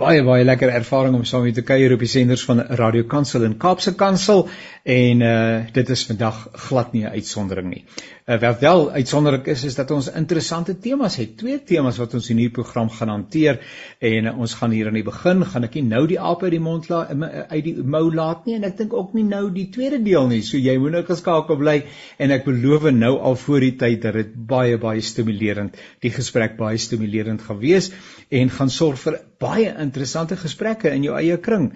baie baie lekker ervaring om saam met te kuier op die senders van Radio Kansel en Kaapse Kansel en uh dit is vandag glad nie 'n uitsondering nie. Uh, wat wel uitsonderlik is is dat ons interessante temas het. Twee temas wat ons in hierdie program gaan hanteer en uh, ons gaan hier aan die begin gaan ek nie nou die aap uit die mond laat uit die mou laat nie en ek dink ook nie nou die tweede deel nie. So jy moet nou geskakel bly en ek beloof nou al voor die tyd dat dit baie baie stimulerend die gesprek baie stimulerend gaan wees en gaan sorg vir baie interessante gesprekke in jou eie kring.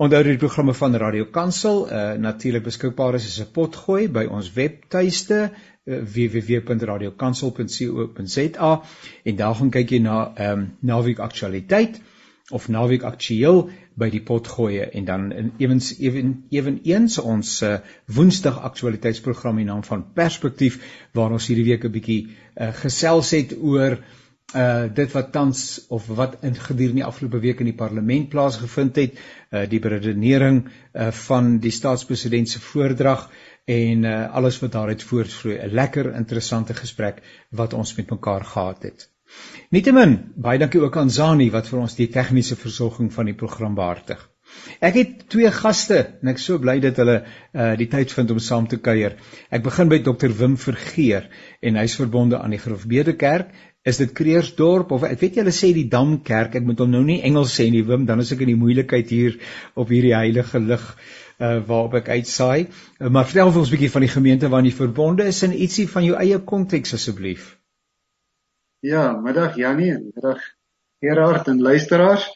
Onthou die programme van Radio Kansel uh, natuurlik beskikbaar is as 'n potgooi by ons webtuiste uh, www.radiokansel.co.za en daar gaan kyk jy na ehm um, naweek aktualiteit of naweek aktueel by die potgoeie en dan ewens ewen eweneens ons uh, woensdag aktualiteitsprogram in naam van perspektief waar ons hierdie week 'n bietjie uh, gesels het oor uh dit wat tans of wat in gedurende die afgelope week in die parlement plaasgevind het, uh die beredenering uh van die staatspresident se voordrag en uh alles wat daaruit voortvloei, 'n lekker interessante gesprek wat ons met mekaar gehad het. Nietemin, baie dankie ook aan Zani wat vir ons die tegniese versorging van die program behartig. Ek het twee gaste en ek so bly dat hulle uh die tyd vind om saam te kuier. Ek begin by Dr Wim Vergeer en hy's verbonde aan die Grofbede Kerk is dit Kreersdorp of ek weet julle sê die Damkerk ek moet hom nou nie Engels sê nie Wim dan is ek in die moeilikheid hier op hierdie heilige lig uh, waarop ek uitsaai. Uh, maar vertel vir ons 'n bietjie van die gemeente waarin jy verbonde is en ietsie van jou eie konteks asseblief. Ja middag Jannie middag Gerard en luisteraars.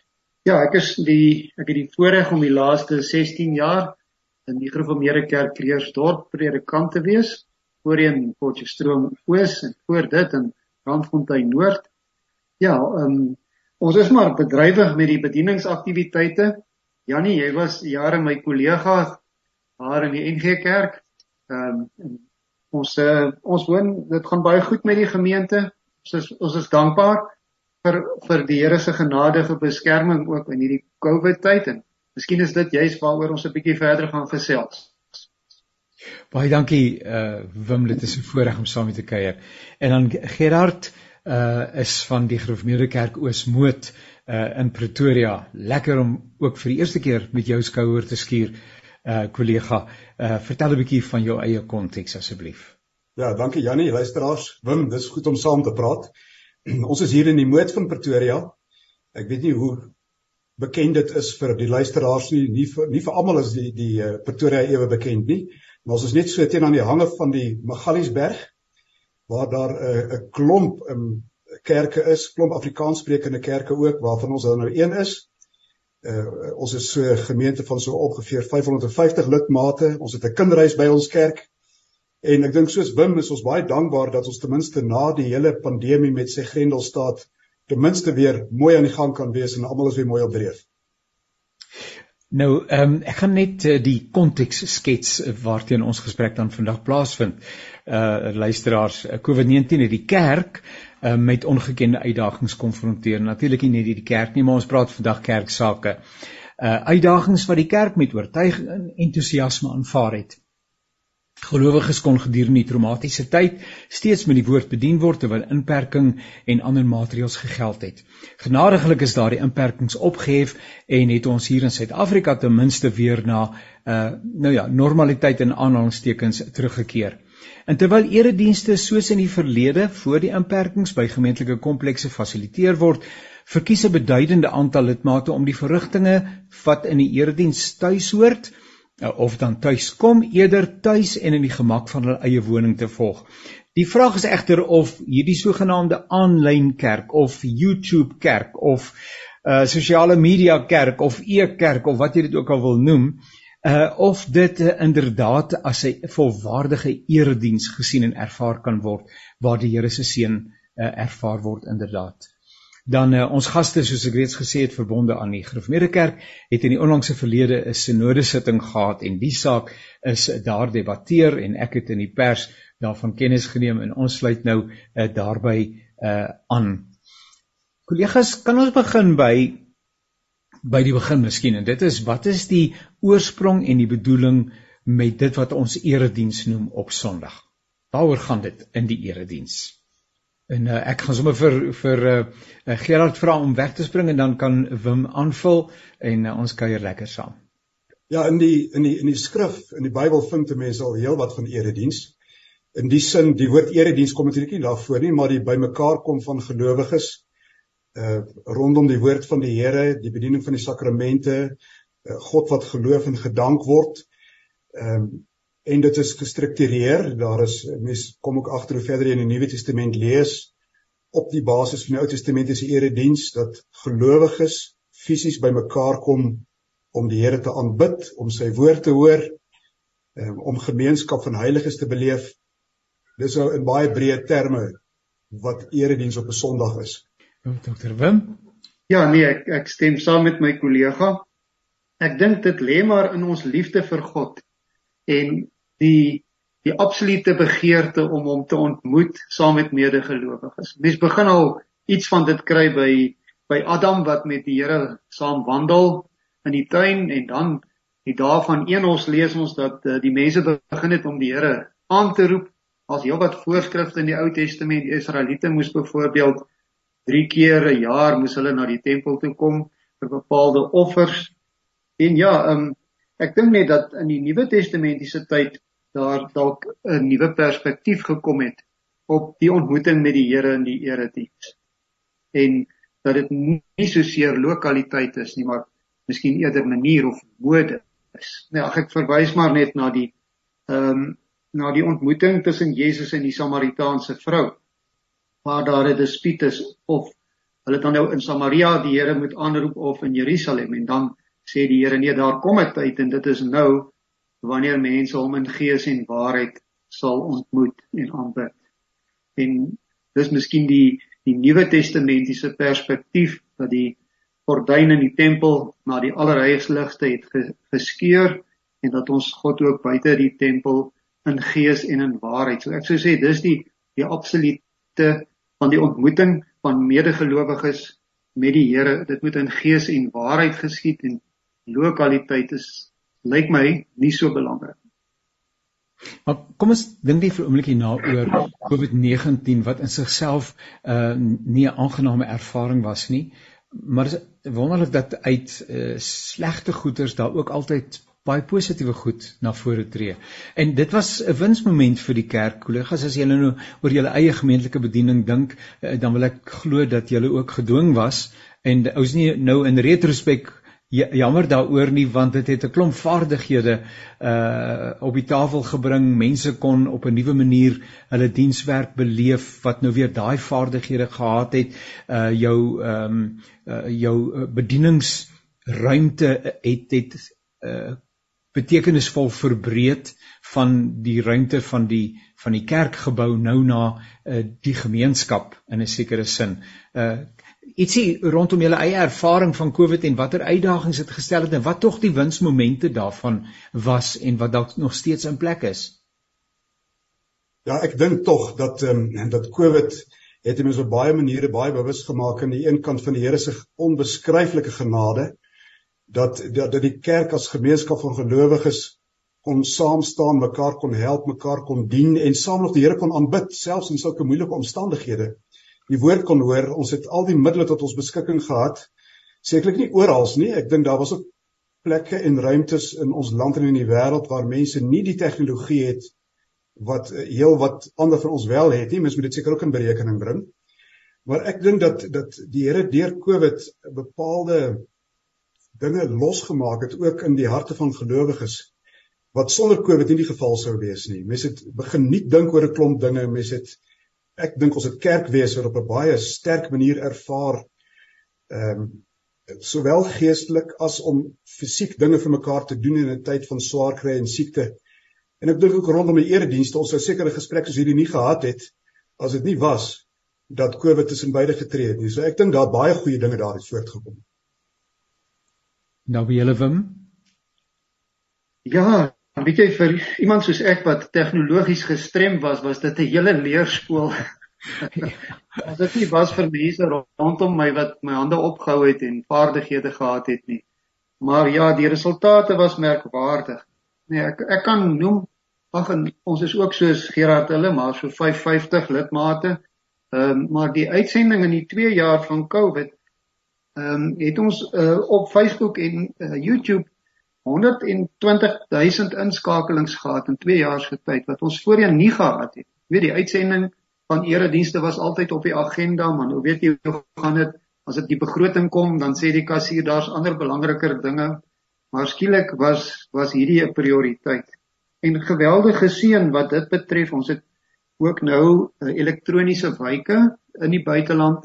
Ja ek is die ek het die voorreg om die laaste 16 jaar in die Gereformeerde Kerk Kreersdorp predikant te wees voorheen Potchefstroom Oos en voor dit in Randfontein Noord. Ja, ehm um, ons is maar bedrywig met die bedieningsaktiwiteite. Jannie, jy was jare my kollega daar in die NG Kerk. Ehm um, ons uh, ons woon, dit gaan baie goed met die gemeente. Ons is ons is dankbaar vir vir die Here se genadige beskerming ook in hierdie COVID tyd en miskien is dit juist waaroor ons 'n bietjie verder gaan gesels. Baie dankie uh Wim, dit is 'n voorreg om saam met te kuier. En dan Gerard uh is van die Gereformeerde Kerk Oosmoed uh in Pretoria. Lekker om ook vir die eerste keer met jou skouer te skuur uh kollega. Uh vertel 'n bietjie van jou eie konteks asseblief. Ja, dankie Jannie, luisteraars. Wim, dis goed om saam te praat. Ons is hier in die Moed van Pretoria. Ek weet nie hoe bekend dit is vir die luisteraars nie, nie vir nie vir almal is die die uh, Pretoria ewe bekend nie. Maar ons is net so teen aan die hange van die Magaliesberg waar daar 'n uh, 'n klomp um, kerke is, klomp Afrikaanssprekende kerke ook waarvan ons nou een is. Uh, ons is so 'n gemeente van so ongeveer 550 lidmate. Ons het 'n kinderhuis by ons kerk. En ek dink soos Wim is ons baie dankbaar dat ons ten minste na die hele pandemie met sy grendelstaat ten minste weer mooi aan die gang kan wees en almal is weer mooi op dreef. Nou, ehm um, ek gaan net uh, die konteks skets waarteen ons gesprek dan vandag plaasvind. Uh luisteraars, uh, COVID-19 het die kerk uh, met ongekende uitdagings konfronteer. Natuurlik nie net die kerk nie, maar ons praat vandag kerksake. Uh uitdagings wat die kerk met oortuiging en entoesiasme aanvaar het. Gelowiges kon gedurende die traumatiese tyd steeds met die woord bedien word terwyl inperking en ander maatreëls gegeld het. Genadiglik is daardie inperkings opgehef en het ons hier in Suid-Afrika ten minste weer na uh nou ja, normaliteit in aanhalingstekens teruggekeer. En terwyl eredienste soos in die verlede voor die inperkings by gemeentelike komplekse fasiliteer word, verkies 'n beduidende aantal lidmate om die verrigtinge wat in die erediens tuis hoort, Nou, of dan tuis kom eerder tuis en in die gemak van hulle eie woning te volg. Die vraag is egter of hierdie sogenaamde aanlyn kerk of YouTube kerk of uh sosiale media kerk of e-kerk of wat jy dit ook al wil noem, uh of dit uh, inderdaad as 'n volwaardige erediens gesien en ervaar kan word waar die Here se seën uh, ervaar word inderdaad dan uh, ons gaste soos ek reeds gesê het verbonde aan die Gereformeerde Kerk het in die onlangse verlede 'n sinodesitting gehad en die saak is daar debatteer en ek het in die pers daarvan kennis geneem en ons sluit nou uh, daarby uh, aan. Kollegas, kan ons begin by by die begin miskien en dit is wat is die oorsprong en die bedoeling met dit wat ons erediens noem op Sondag. Waaroor gaan dit in die erediens? En uh, ek gaan sommer vir vir uh, Gerard vra om weg te spring en dan kan Wim aanvul en uh, ons kuier lekker saam. Ja, in die in die in die skrif, in die Bybel vind jy mense al heel wat van erediens. In die sin, die woord erediens kom natuurlik nie daarvoor nie, maar die bymekaar kom van gelowiges uh rondom die woord van die Here, die bediening van die sakramente, uh, God wat geloof en gedank word. Ehm um, en dit is gestruktureer. Daar is mense kom ook agter hoe verder jy in die Nuwe Testament lees op die basis van die Ou Testament is die erediens dat gelowiges fisies bymekaar kom om die Here te aanbid, om sy woord te hoor, um, om gemeenskap van heiliges te beleef. Dis nou in baie breë terme wat erediens op 'n Sondag is. Dr. Wim? Ja, nee, ek ek stem saam met my kollega. Ek dink dit lê maar in ons liefde vir God en die die absolute begeerte om hom te ontmoet saam met medegelowiges. Mens begin al iets van dit kry by by Adam wat met die Here saam wandel in die tuin en dan die dae van Enos lees ons dat uh, die mense begin het om die Here aan te roep as heelwat voorskrifte in die Ou Testament Israeliete moes byvoorbeeld 3 keer 'n jaar moes hulle na die tempel toe kom vir bepaalde offers en ja um, ek dink net dat in die Nuwe Testamentiese tyd daar dalk 'n nuwe perspektief gekom het op die ontmoeting met die Here in die erediens en dat dit nie so seer lokaliteit is nie maar miskien eerder manier of mode is. Nou ag ek verwys maar net na die ehm um, na die ontmoeting tussen Jesus en die Samaritaanse vrou waar daar 'n dispuut is of hulle dan nou in Samaria die Here moet aanroep of in Jerusalem en dan sê die Here nee daar kom 'n tyd en dit is nou wanneer mense hom in gees en waarheid sal ontmoet en aanbid. En dis miskien die die Nuwe Testamentiese perspektief dat die gordyn in die tempel na die allerheiligste het geskeur en dat ons God ook buite die tempel in gees en in waarheid. So ek sou sê dis die die absolute van die ontmoeting van medegelowiges met die Here. Dit moet in gees en waarheid geskied en lokaliteit is lyk my nie so belangrik. Maar kom ons dink net vir 'n oombliekie na oor COVID-19 wat in sigself 'n uh, nie 'n aangename ervaring was nie maar is wonderlik dat uit uh, slegte goeders daar ook altyd baie positiewe goed na vore tree. En dit was 'n winsmoment vir die kerk. Kollegas, as julle nou oor julle eie gemeentelike bediening dink, uh, dan wil ek glo dat julle ook gedwing was en ou is nie nou in retrospek Ja, jammer daaroor nie want dit het 'n klomp vaardighede uh op die tafel gebring. Mense kon op 'n nuwe manier hulle dienswerk beleef wat nou weer daai vaardighede gehad het. Uh jou ehm um, uh, jou bedieningsruimte het het uh betekenisvol verbreed van die ruimte van die van die kerkgebou nou na uh, die gemeenskap in 'n sekere sin. Uh ietsie rondom julle eie ervaring van COVID en watter uitdagings dit gestel het en wat tog die winsmomente daarvan was en wat dalk nog steeds in plek is. Ja, ek dink tog dat ehm um, dat COVID het mense op baie maniere baie bewus gemaak aan die een kant van die Here se onbeskryflike genade dat, dat dat die kerk as gemeenskap van gelowiges kon saam staan, mekaar kon help, mekaar kon dien en saam nog die Here kon aanbid selfs in sulke moeilike omstandighede die woord kon hoor. Ons het al die middele tot ons beskikking gehad. Sekerlik nie oral nie. Ek dink daar was ook plekke en ruimtes in ons land en in die wêreld waar mense nie die tegnologie het wat heel wat ander van ons wel het nie. Mens moet dit seker ook in berekening bring. Maar ek dink dat dat die Here deur Covid bepaalde dinge losgemaak het ook in die harte van gelowiges wat sonder Covid nie die geval sou wees nie. Mense het begin nie dink oor 'n klomp dinge, mense het ek dink ons het kerkwees wat op 'n baie sterk manier ervaar ehm um, sowel geestelik as om fisiek dinge vir mekaar te doen in 'n tyd van swaar kry en siekte. En ek dink ook rondom die eredienste ons sou sekere gesprekke soos hierdie nie gehad het as dit nie was dat Covid tussen beide getree het nie. So ek dink daar baie goeie dinge daar het voortgekom. Nou wie julle Wim? Ja, weet jy vir iemand soos ek wat tegnologies gestrem was, was dit 'n hele leerspoel As dit nie was vir mense rondom my wat my hande opgehou het en vaardighede gehad het nie. Maar ja, die resultate was merkwaardig. Nee, ek ek kan noem ag ons is ook soos Gerard hulle maar so 550 lidmate. Ehm um, maar die uitsending in die 2 jaar van Covid ehm um, het ons uh, op Facebook en uh, YouTube 120 000 inskakelings gehad in 2 jaar se tyd wat ons voorheen nie gehad het. Jy weet die uitsending van eredienste was altyd op die agenda, maar nou weet jy hoe gaan dit as dit die begroting kom, dan sê die kassier daar's ander belangriker dinge. Maar skielik was was hierdie 'n prioriteit. En geweldige seën wat dit betref, ons het ook nou uh, elektroniese wyke in die buiteland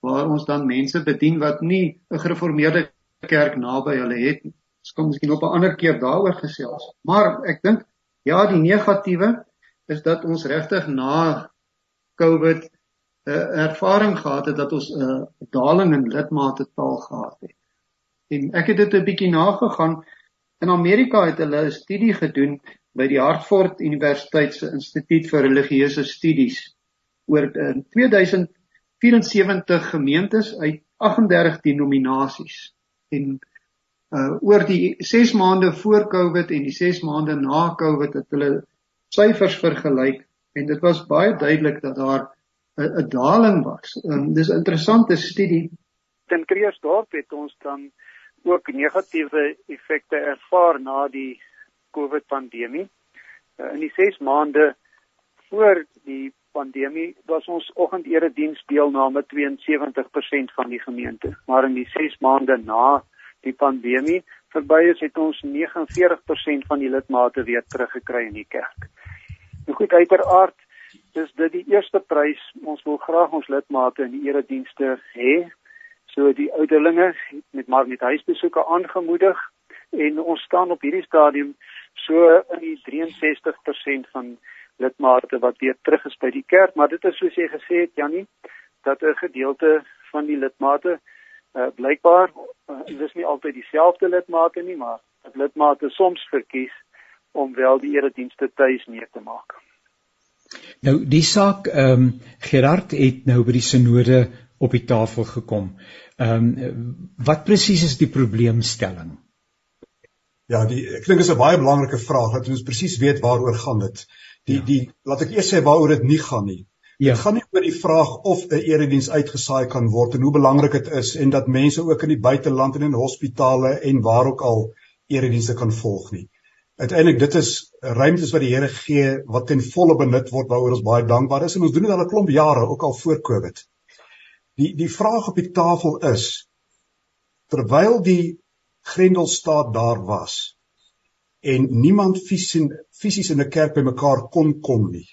waar ons dan mense bedien wat nie 'n gereformeerde kerk naby hulle het nie. Ons kan miskien op 'n ander keer daaroor gesels. Maar ek dink ja, die negatiewe is dat ons regtig na COVID 'n uh, ervaring gehad het dat ons 'n uh, daling in lidmate taal gehad het. En ek het dit 'n bietjie nagegaan. In Amerika het hulle 'n studie gedoen by die Hartford Universiteit se Instituut vir Religieuse Studies oor uh, 2000 74 gemeentes uit 38 denominasies en uh oor die 6 maande voor Covid en die 6 maande na Covid het hulle syfers vergelyk en dit was baie duidelik dat daar 'n 'n daling was. Um, dis 'n interessante studie. In Kreersdorp het ons dan ook negatiewe effekte ervaar na die Covid pandemie. Uh, in die 6 maande voor die pandemie was ons oggendediens deelname 72% van die gemeente. Maar in die 6 maande na die pandemie verby is het ons 49% van die lidmate weer teruggekry in die kerk. Nou goed uiteraard dis dit die eerste prys ons wil graag ons lidmate in die eredienste hê. So die ouderlinge met maar met huisbesoeke aangemoedig en ons staan op hierdie stadium so in die 63% van lidmate wat weer terug is by die kerk, maar dit is soos jy gesê het Jannie, dat 'n gedeelte van die lidmate uh, blykbaar uh, dis nie altyd dieselfde lidmate nie, maar dat lidmate soms verkies om wel die eredienste tuis mee te maak. Nou die saak ehm um, Gerard het nou by die sinode op die tafel gekom. Ehm um, wat presies is die probleemstelling? Ja, die ek dink is 'n baie belangrike vraag dat ons presies weet waaroor gaan dit. Die ja. die laat ek eers sê waaroor dit nie gaan nie. Ja. Dit gaan nie oor die vraag of 'n erediens uitgesaai kan word en hoe belangrik dit is en dat mense ook in die buiteland en in hospitale en waar ook al eredienste kan volg nie. Uiteindelik dit is ruimtes wat die Here gee wat ten volle benut word waaroor ons baie dankbaar is en ons doen dit al 'n klomp jare ook al voor Covid. Die die vraag op die tafel is terwyl die Grendelstaat daar was en niemand fisies in 'n kerk bymekaar kon kom nie.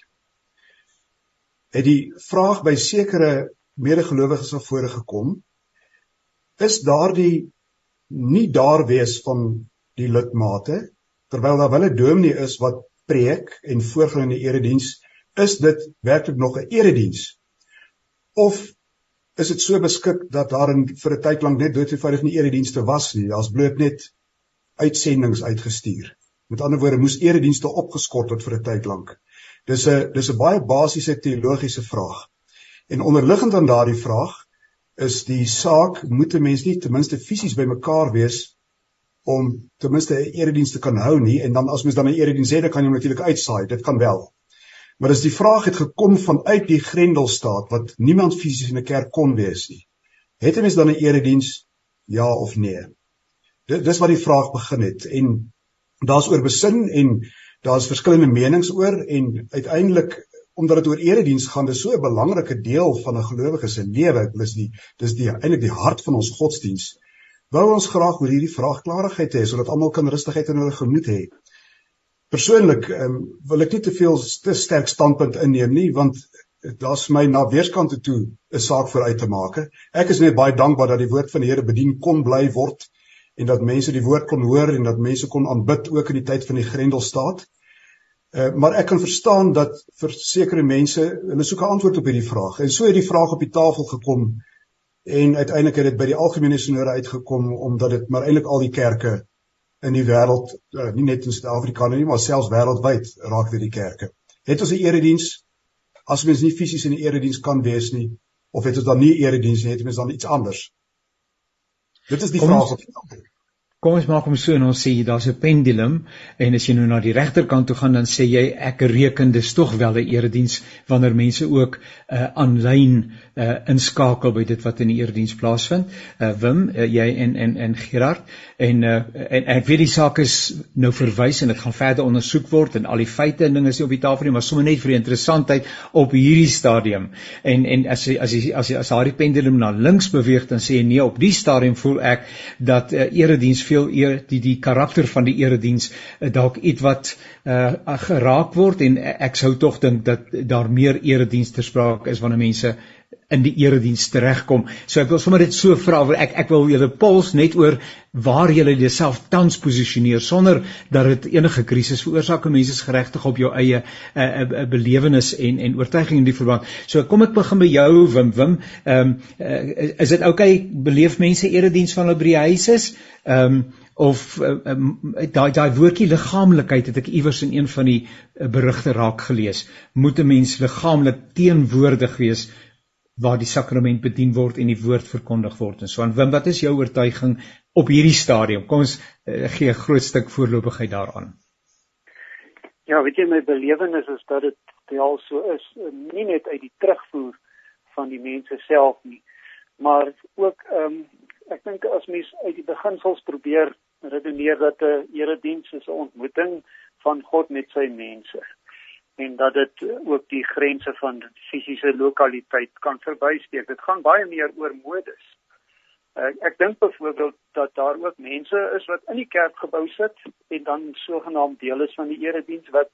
Het die vraag by sekere medegelowiges na vore gekom: Is daardie nie daar wees van die lidmate terwyl daar wel 'n dominee is wat preek en voorgaan in die erediens, is dit werklik nog 'n erediens? Of is dit so beskik dat daar in vir 'n tyd lank net doodgevoudig nie eredienste was nie, daar's bloot net uitsendings uitgestuur. Met ander woorde moes eredienste opgeskort word vir 'n tyd lank. Dis 'n dis 'n baie basiese teologiese vraag. En onderliggend aan daardie vraag is die saak moet 'n mens nie ten minste fisies bymekaar wees om ten minste 'n erediens te kan hou nie en dan as mens dan 'n erediens het, dan kan jy natuurlik uitsaai. Dit kan wel. Maar as die vraag het gekom vanuit die Grendelstaat wat niemand fisies in 'n kerk kon wees nie. Het 'n mens dan 'n erediens ja of nee? Dit dis wat die vraag begin het en daar's oor besin en daar's verskillende menings oor en uiteindelik omdat dit oor erediens gaan, dis so 'n belangrike deel van 'n gelowige se lewe, dis die dis die eintlik die hart van ons godsdiens. Wou ons graag oor hierdie vraag klarigheid hê sodat almal kan rustigheid in hulle gemoed hê. Persoonlik um, wil ek nie te veel te sterk standpunt inneem nie want daar's my na weerskante toe 'n saak vir uit te maak. Ek is net baie dankbaar dat die woord van die Here bedien kon bly word en dat mense die woord kon hoor en dat mense kon aanbid ook in die tyd van die Grendelstaat. Uh, maar ek kan verstaan dat vir sekere mense hulle soek 'n antwoord op hierdie vraag. En so het die vraag op die tafel gekom en uiteindelik het dit by die algemene sinode uitgekom omdat dit maar eintlik al die kerke in die wêreld, uh, nie net in Suid-Afrika nie, maar selfs wêreldwyd raak dit die kerke. Het ons 'n erediens? as mens nie fisies in die erediens kan wees nie of het ons dan nie erediens nie, het mens dan iets anders? Dit is die vraag wat ek vra. Kom ons maak hom so en ons sê daar's 'n pendulum en as jy nou na die regterkant toe gaan dan sê jy ek reken dis tog wel 'n erediens wanneer mense ook uh aanlyn uh inskakel by dit wat in die erediens plaasvind. Uh Wim, uh, jy en en en Gerard en uh en, ek weet die saak is nou verwys en dit gaan verder ondersoek word en al die feite en dinge is nie op die tafel nie, maar sommer net vir die interessantheid op hierdie stadium. En en as jy as jy as jy as daardie pendulum na links beweeg dan sê jy nee, op die stadium voel ek dat uh, erediens veel eer die die karakter van die erediens uh, dalk iets wat uh, geraak word en ek sou tog dink dat daar meer erediens ter sprake is wanneer mense in die erediens teregkom. So ek wil sommer dit so vra, ek ek wil julle pols net oor waar julle jouself tans posisioneer sonder dat dit enige krisis veroorsaak en mense geregtig op jou eie 'n uh, uh, uh, belewenis en en oortuiging in die verband. So kom ek begin by jou Wim Wim. Ehm um, uh, is dit oukei okay, beleef mense erediens van hulle by die huis is? Ehm um, of uh, um, daai daai woordjie liggaamlikheid het ek iewers in een van die uh, berigte raak gelees. Moet 'n mens liggaamlik teenwoordig wees waar die sakrament bedien word en die woord verkondig word en so aan. Wim, wat is jou oortuiging op hierdie stadium? Kom ons uh, gee 'n groot stuk voorlopigheid daaraan. Ja, weet jy my belewenis is dat dit al so is, eh, nie net uit die terugvoer van die mense self nie, maar ook ehm um, ek dink as mens uit die beginsels probeer redeneer dat 'n erediens is 'n ontmoeting van God met sy mense en dat dit ook die grense van fisiese lokaliteit kan verbysteek. Dit gaan baie meer oor modus. Ek ek dink byvoorbeeld dat daar ook mense is wat in die kerkgebou sit en dan sogenaamd deel is van die erediens wat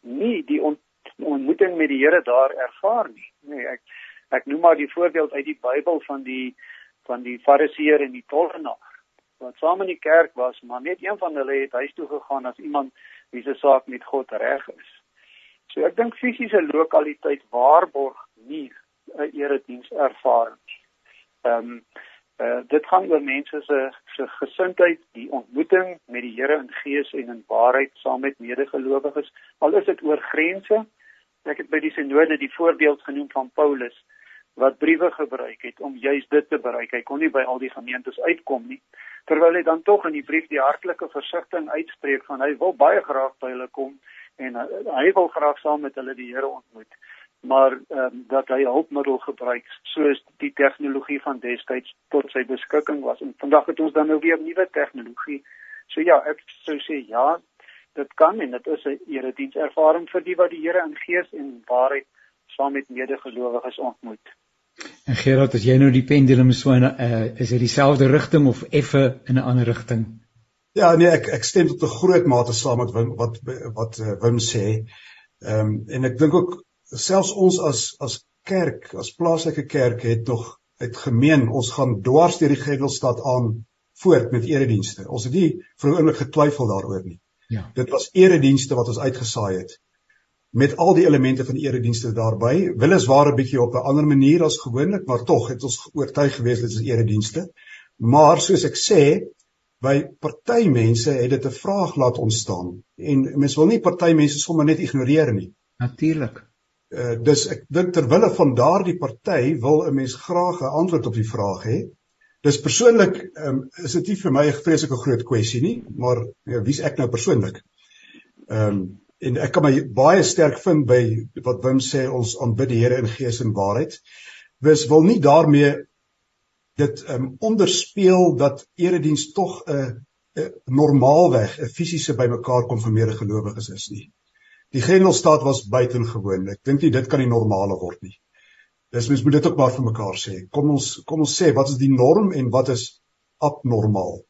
nie die ont ontmoeting met die Here daar ervaar nie. Nee, ek ek noem maar die voorbeeld uit die Bybel van die van die Fariseer en die tollenaar wat saam in die kerk was, maar net een van hulle het huis toe gegaan as iemand wie se saak met God reg is. So ek dink fisiese lokaliteit waarborg nie 'n erediens ervaring nie. Ehm um, uh, dit gaan oor mense se se gesindheid, die ontmoeting met die Here in gees en in waarheid saam met medegelowiges. Al is dit oor grense. Ek het by die sinode die voorbeeld genoem van Paulus wat briewe gebruik het om juis dit te bereik. Hy kon nie by al die gemeentes uitkom nie. Terwyl hy dan tog in die brief die hartlike versigtiging uitspreek van hy wil baie graag by hulle kom en uh, hy wil graag saam met hulle die Here ontmoet maar um, dat hy hulpmiddel gebruik soos die tegnologie van destyds tot sy beskikking was. En vandag het ons dan nou weer nuwe tegnologie. So ja ek sou sê ja dit kan en dit is 'n eredienservaring vir die wat die Here in gees en waarheid saam met medegelowiges ontmoet. En Gerard as jy nou die pendulum so in uh, is dit dieselfde rigting of effe in 'n ander rigting Ja, nee, ek ek stem tot 'n groot mate saam met Wim, wat wat uh, Wim sê. Ehm um, en ek dink ook selfs ons as as kerk, as plaaslike kerk het nog het gemeen ons gaan dwars deur die Grendelstad aan voort met eredienste. Ons het nie vir 'n oomblik getwyfel daaroor nie. Ja. Dit was eredienste wat ons uitgesaai het met al die elemente van eredienste daarbey. Williswaar 'n bietjie op 'n ander manier as gewoonlik, maar tog het ons oortuig gewees dit is eredienste. Maar soos ek sê, by party mense het dit 'n vraag laat ontstaan en mens wil nie party mense sommer net ignoreer nie. Natuurlik. Uh dus ek dink ter wille van daardie party wil 'n mens graag 'n antwoord op die vraag hê. Dis persoonlik um, is dit nie vir my 'n vreeslike groot kwessie nie, maar ja, wie's ek nou persoonlik? Ehm um, en ek kan my baie sterk vind by wat Wim sê ons aanbid die Here in gees en waarheid. Wys wil nie daarmee dit um, onderspeel dat erediens tog 'n uh, uh, normaalweg 'n fisiese bymekaar kom vir meerde gelowiges is nie. Die Grendelstaat was buitengewoon. Ek dink nie dit kan die normale word nie. Dis mens moet dit ook maar vir mekaar sê. Kom ons kom ons sê wat is die norm en wat is abnormaal?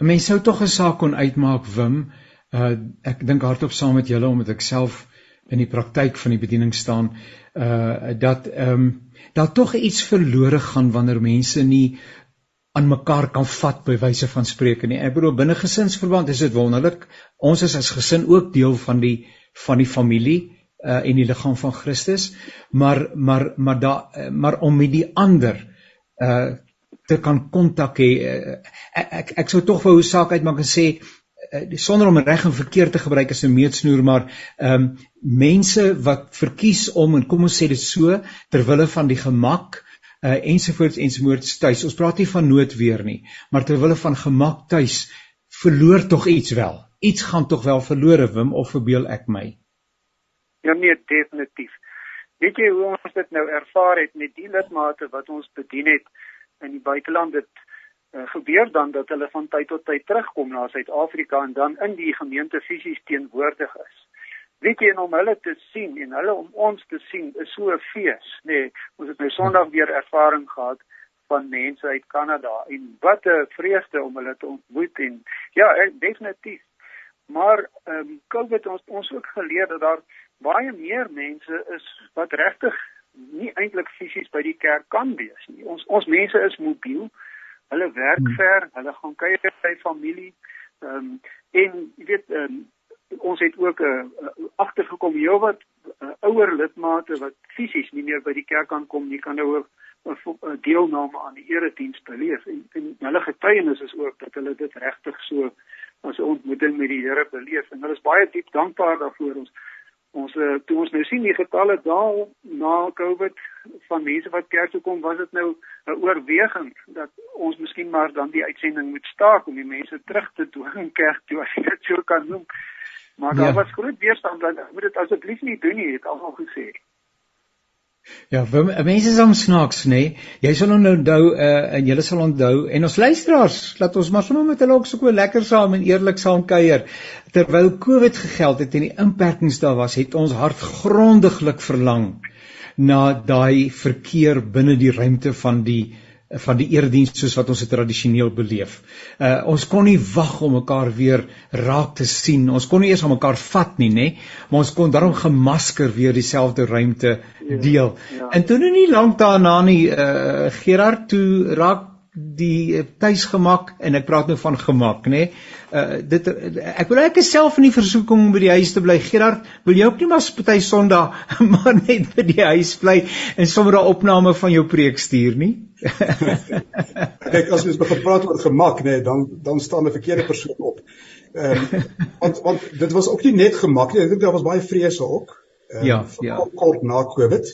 'n Mens sou tog 'n saak kon uitmaak Wim. Uh, ek dink hardop saam met julle omdat ek self in die praktyk van die bediening staan uh dat ehm um, daar tog iets verlore gaan wanneer mense nie aan mekaar kan vat by wyse van spreuke nie. Ek bedoel binne gesinsverband is dit wonderlik. Ons is as gesin ook deel van die van die familie uh en die liggaam van Christus, maar maar maar da maar om met die ander uh te kan kontak hê. Uh, ek ek ek sou tog wou saak uitmaak en sê sonder om reg en verkeerd te gebruik as 'n meetsnoer maar ehm um, mense wat verkies om en kom ons sê dit so ter wille van die gemak uh ensovoorts ensovoorts tuis. Ons praat nie van noodweer nie maar ter wille van gemak tuis verloor tog iets wel. Iets gaan tog wel verlore Wim of verbeel ek my? Ja nee definitief. Weet jy hoe ons dit nou ervaar het met die lidmate wat ons bedien het in die buiteland? Dit gebeur dan dat hulle van tyd tot tyd terugkom na Suid-Afrika en dan in die gemeente fisies teenwoordig is. Weet jy om hulle te sien en hulle om ons te sien is so 'n fees, nê. Nee, ons het nou Sondag weer ervaring gehad van mense uit Kanada en wat 'n vreugde om hulle te ontmoet en ja, definitief. Maar ehm um, COVID ons ons ook geleer dat daar baie meer mense is wat regtig nie eintlik fisies by die kerk kan wees nie. Ons ons mense is mobiel. Hulle werk hmm. ver, hulle gaan kuier by familie. Ehm um, en jy weet ehm um, ons het ook 'n uh, agtergekom heel wat uh, ouer lidmate wat fisies nie meer by die kerk kan kom nie, kan nou 'n uh, deelname aan die erediens beleef en, en hulle getuienis is ook dat hulle dit regtig so as 'n ontmoeting met die Here beleef en hulle is baie diep dankbaar daarvoor ons ons uh, toe ons nou sien die getalle daal na Covid van mense wat kerk toe kom, was dit nou 'n oorweging dat ons miskien maar dan die uitsending moet staak om die mense terug te dwing kerk toe as jy dit so kan noem. Maar daar ja. was groot weerstand dat moet dit asseblief nie doen nie, het almal gesê. Ja, mense is om snaaks, nê? Nee? Jy sal onthou uh, en julle sal onthou en ons luisteraars, laat ons maar sommer met hulle ook so lekker saam en eerlik saam kuier. Terwyl Covid gegeld het en die inperkings daar was, het ons hart grondiglik verlang na daai verkeer binne die ruimte van die van die erediens soos wat ons dit tradisioneel beleef. Uh ons kon nie wag om mekaar weer raak te sien. Ons kon nie eers aan mekaar vat nie, nê? Maar ons kon daarom gemasker weer dieselfde ruimte ja, deel. Ja, ja. En toe nou nie lank daarna nie uh Gerard toe raak die tuisgemak en ek praat nou van gemak nê. Uh dit ek wil ek self in die versoeking om by die huis te bly. Gerard, wil jy ook nie maar party Sondag maar net by die huis bly en sommer 'n opname van jou preek stuur nie? Kyk, as ons begin praat oor gemak nê, dan dan staan 'n verkeerde persoon op. Ehm um, want want dit was ook nie net gemak nie. Ek dink daar was baie vrese ook. Um, ja, ja. Kort na Covid.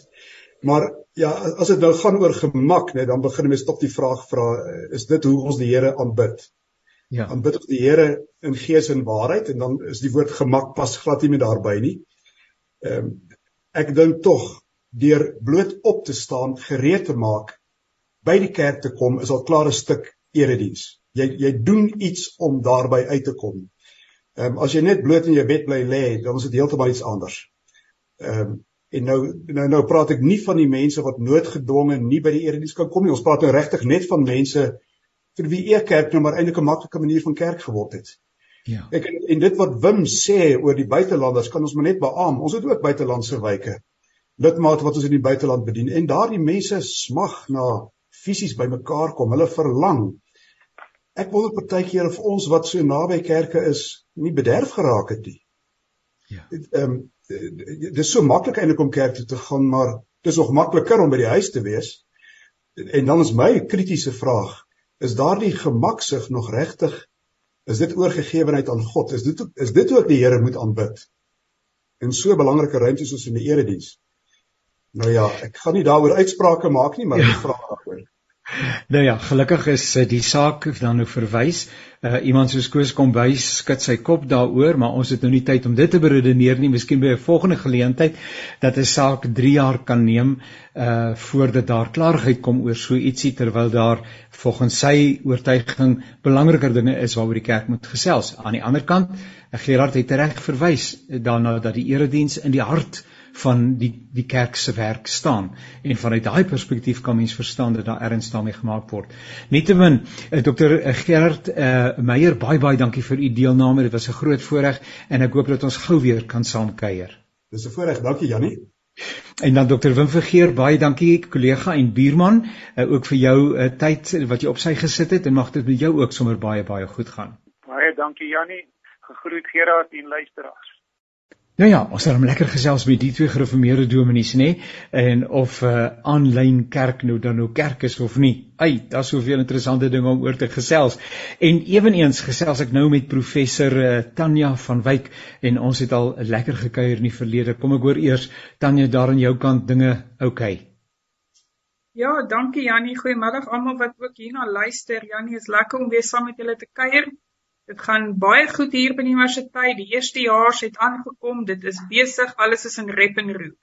Maar ja, as dit nou gaan oor gemak, net dan begin mense tog die vraag vra, eh, is dit hoe ons die Here aanbid? Ja. Aanbid ons die Here in gees en waarheid en dan is die woord gemak pas glad nie met daarby nie. Ehm ek dink tog deur bloot op te staan, gereed te maak by die kerk te kom is al klaar 'n stuk erediens. Jy jy doen iets om daarby uit te kom. Ehm um, as jy net bloot in jou bed bly lê, dan is dit heeltemal iets anders. Ehm um, En nou nou nou praat ek nie van die mense wat noodgedwonge nie by die erediens kan kom nie. Ons praat nou regtig net van mense vir wie e kerk nou maar eintlik 'n maklike manier van kerk geword het. Ja. Ek en, en dit wat Wim sê oor die buitelanders kan ons maar net beamoen. Ons het ook buitelandse wyke. Lidmate wat ons in die buiteland bedien en daardie mense smag na fisies bymekaar kom. Hulle verlang. Ek wonder partykeer of ons wat so naby kerke is nie bederf geraak het nie. Ja. Ehm um, dit is so maklik eintlik om kerk toe te gaan, maar dit is nog makliker om by die huis te wees. En dan is my kritiese vraag, is daardie gemaksig nog regtig is dit oorgegewenheid aan God? Is dit is dit ook die Here moet aanbid? In so 'n belangrike ruimte soos in die erediens. Nou ja, ek gaan nie daaroor uitsprake maak nie, maar ek ja. vra daaroor. Nou ja, gelukkig is eh, die saak dan nou verwys. Uh iemand soos Koos kom wys, skud sy kop daaroor, maar ons het nou nie tyd om dit te beredeneer nie. Miskien by 'n volgende geleentheid dat 'n saak 3 jaar kan neem uh voordat daar klarigheid kom oor so ietsie terwyl daar volgens sy oortuiging belangriker dinge is waaroor die kerk moet gesels. Aan die ander kant, Gerard het reg verwys daarna dat die erediens in die hart van die die kerk se werk staan en vanuit daai perspektief kan mens verstaan dat daar erns daarmee gemaak word. Nietemin eh, Dr eh, Gerard uh, Meyer baie baie dankie vir u deelname. Dit was 'n groot voorreg en ek hoop dat ons gou weer kan saamkuier. Dis 'n voorreg. Dankie Jannie. En dan Dr Wim Vergeer, baie dankie kollega en buurman, uh, ook vir jou uh, tyd wat jy op sy gesit het en mag dit met jou ook sommer baie baie goed gaan. Baie dankie Jannie. Gegroet Gerard en luisteraars. Nou ja, ons het hom lekker gesels met die twee gereformeerde dominees, nê? En of 'n uh, aanlyn kerk nou dan nou kerk is of nie. Ai, daar's soveel interessante dinge om oor te gesels. En ewenigs gesels ek nou met professor uh, Tanya van Wyk en ons het al lekker gekuier in die verlede. Kom ek hoor eers Tanya daar aan jou kant dinge. Okay. Ja, dankie Jannie. Goeiemiddag almal wat ook hierna luister. Jannie, is lekker om weer saam met julle te kuier. Dit gaan baie goed hier by die universiteit. Die eerste jaar het aangekom. Dit is besig. Alles is in rep en roer.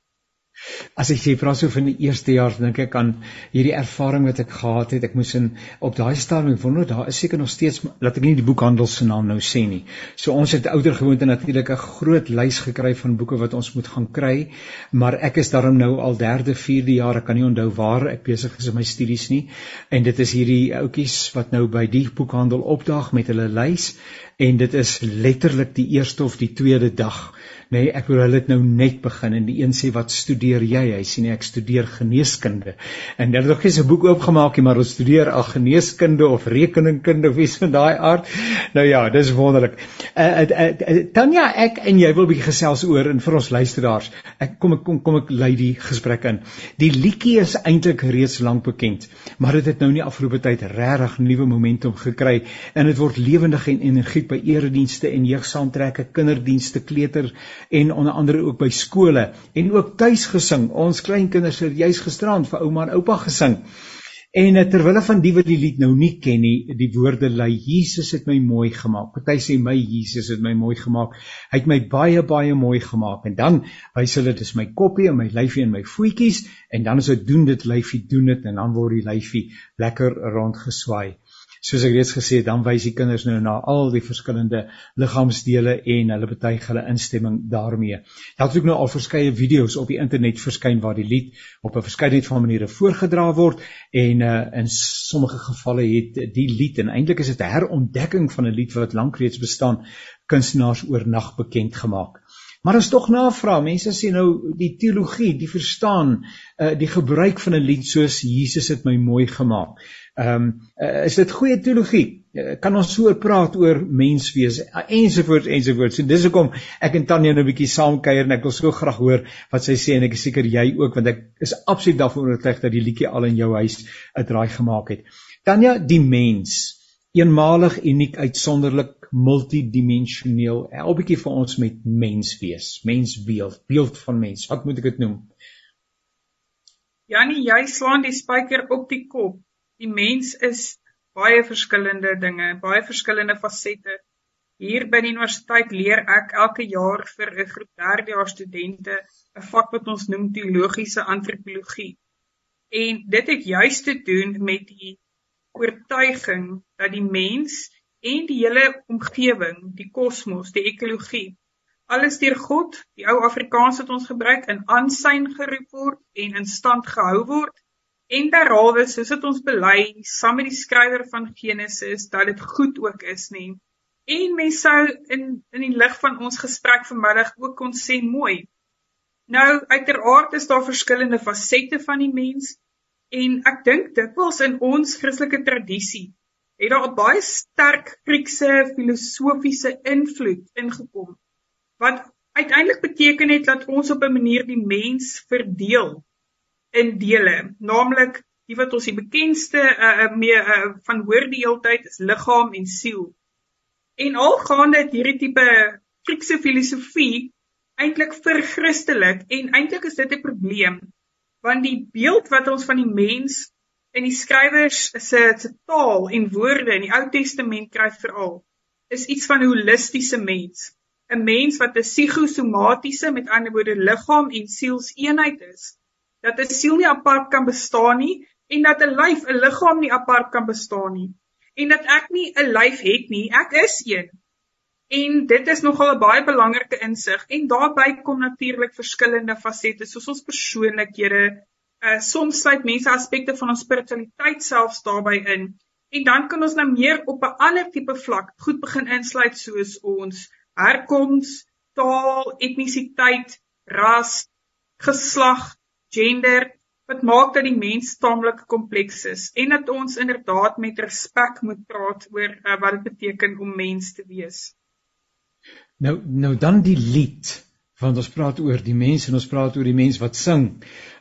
As ek sê vra so van die eerste jaar dink ek aan hierdie ervaring wat ek gehad het. Ek moes in op daai stadium wonder daar is seker nog steeds laat ek nie die boekhandel se naam nou sê nie. So ons het ouer gewoonte natuurlik 'n groot lys gekry van boeke wat ons moet gaan kry, maar ek is daarom nou al derde, vierde jaar, ek kan nie onthou waar ek besig is met my studies nie. En dit is hierdie ouetjies wat nou by die boekhandel opdaag met hulle lys en dit is letterlik die eerste of die tweede dag nê nee, ek wil hulle dit nou net begin en die een sê wat studeer jy? Hy sê nee ek studeer geneeskunde. En hulle het nog nie se boek oopgemaak nie maar hulle studeer al geneeskunde of rekeningkunde of iets van daai aard. Nou ja dis wonderlik. Uh, uh, uh, uh, Tanya ek en jy wil 'n bietjie gesels oor en vir ons luisteraars. Ek kom ek kom kom ek lei die gesprek in. Die liedjie is eintlik reeds lank bekend maar dit het nou nie afgelope tyd regtig nuwe momentum gekry en dit word lewendig en energiek by eredienste en jeugsaamtrekke kinderdienste kleuter en onder andere ook by skole en ook tuis gesing. Ons kleinkinders het juis gisterand vir ouma en oupa gesing. En eh, terwyl van die wat die lied nou nie ken nie, die woorde lei Jesus het my mooi gemaak. Party sê my Jesus het my mooi gemaak. Hy het my baie baie mooi gemaak. En dan wys hulle dis my koppie en my lyfie en my voetjies en dan as dit doen dit lyfie doen dit en dan word die lyfie lekker rondgeswaai soos ek reeds gesê het, dan wys die kinders nou na al die verskillende liggaamsdele en hulle betuig hulle instemming daarmee. Daar het ook nou al verskeie video's op die internet verskyn waar die lied op 'n verskeidenheid van maniere voorgedra word en uh, in sommige gevalle het die lied en eintlik is dit 'n herontdekking van 'n lied wat lank reeds bestaan, kunstenaars oornag bekend gemaak. Maar as tog navra, mense sê nou die teologie, die verstaan, uh, die gebruik van 'n lied soos Jesus het my mooi gemaak. Ehm um, uh, is dit goeie teologie? Uh, kan ons so praat oor menswees uh, ensovoorts ensovoorts. So dis hoekom ek en Tanya nou 'n bietjie saamkuier en ek wil so graag hoor wat sy sê en ek is seker jy ook want ek is absoluut daarvan oortuig dat die liedjie al in jou huis 'n draai gemaak het. Tanya, die mens, eenmalig, uniek, uitsonderlik, multidimensioneel. Help 'n bietjie vir ons met menswees, mensbeeld, beeld van mens. Wat moet ek dit noem? Janie, jy slaan die spyker op die kop die mens is baie verskillende dinge, baie verskillende fasette. Hier by die universiteit leer ek elke jaar vir 'n groep derdejaars studente 'n vak wat ons noem teologiese antropologie. En dit het juist te doen met die oortuiging dat die mens en die hele omgewing, die kosmos, die ekologie, alles deur God, die ou Afrikaans wat ons gebruik, in aansyn geroep word en in stand gehou word En derhalwe soos dit ons bely saam met die skrywer van Genesis dat dit goed ook is nie. En mens sou in in die lig van ons gesprek vanmiddag ook kon sê mooi. Nou uiteraard is daar verskillende fasette van die mens en ek dink dikwels in ons Christelike tradisie het daar 'n baie sterk Griekse filosofiese invloed ingekom wat uiteindelik beteken het dat ons op 'n manier die mens verdeel in dele, naamlik die wat ons die bekendste uh, mee uh, van hoor die heeltyd is liggaam en siel. En algaande het hierdie tipe Griekse filosofie eintlik verchristelik en eintlik is dit 'n probleem want die beeld wat ons van die mens in die skrywers se se taal en woorde in die Ou Testament kry veral is iets van holistiese mens, 'n mens wat 'n psigosomatiese met ander woorde liggaam en sielseenheid is dat 'n siel nie apart kan bestaan nie en dat 'n lyf, 'n liggaam nie apart kan bestaan nie en dat ek nie 'n lyf het nie, ek is een. En dit is nogal 'n baie belangrike insig en daarbey kom natuurlik verskillende fasette soos ons persoonlikhede, uh soms sluit mense aspekte van ons spiritualiteit selfs daarbey in. En dan kan ons nou meer op 'n ander tipe vlak goed begin insluit soos ons herkoms, taal, etnisiteit, ras, geslag, gender wat maak dat die mens taamlik kompleks is en dat ons inderdaad met respek moet praat oor uh, wat dit beteken om mens te wees. Nou nou dan die lied want ons praat oor die mens en ons praat oor die mens wat sing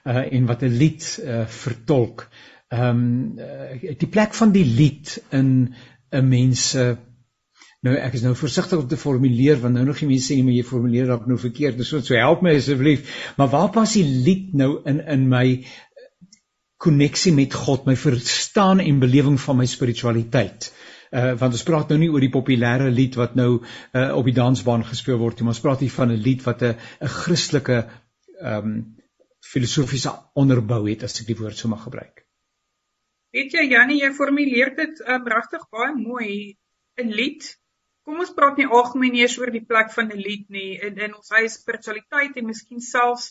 uh en wat 'n lied uh vertolk. Ehm um, uh, die plek van die lied in 'n mens se Nou ek is nou versigtig om te formuleer want nou nog die mense sê nee, maar jy formuleer dalk nou verkeerd. Dis so, so help my asseblief. Maar waar pas die lied nou in in my koneksie met God, my verstaan en belewing van my spiritualiteit? uh want ons praat nou nie oor die populêre lied wat nou uh op die dansbaan gespeel word nie, maar ons praat hier van 'n lied wat 'n 'n Christelike ehm um, filosofiese onderbou het as ek die woord sou mag gebruik. Weet jy Janie, jy formuleer dit um, regtig baie mooi. 'n Lied Kom ons praat nie algemeen eers oor die plek van 'n lied nie in in ons eie spiritualiteit en miskien selfs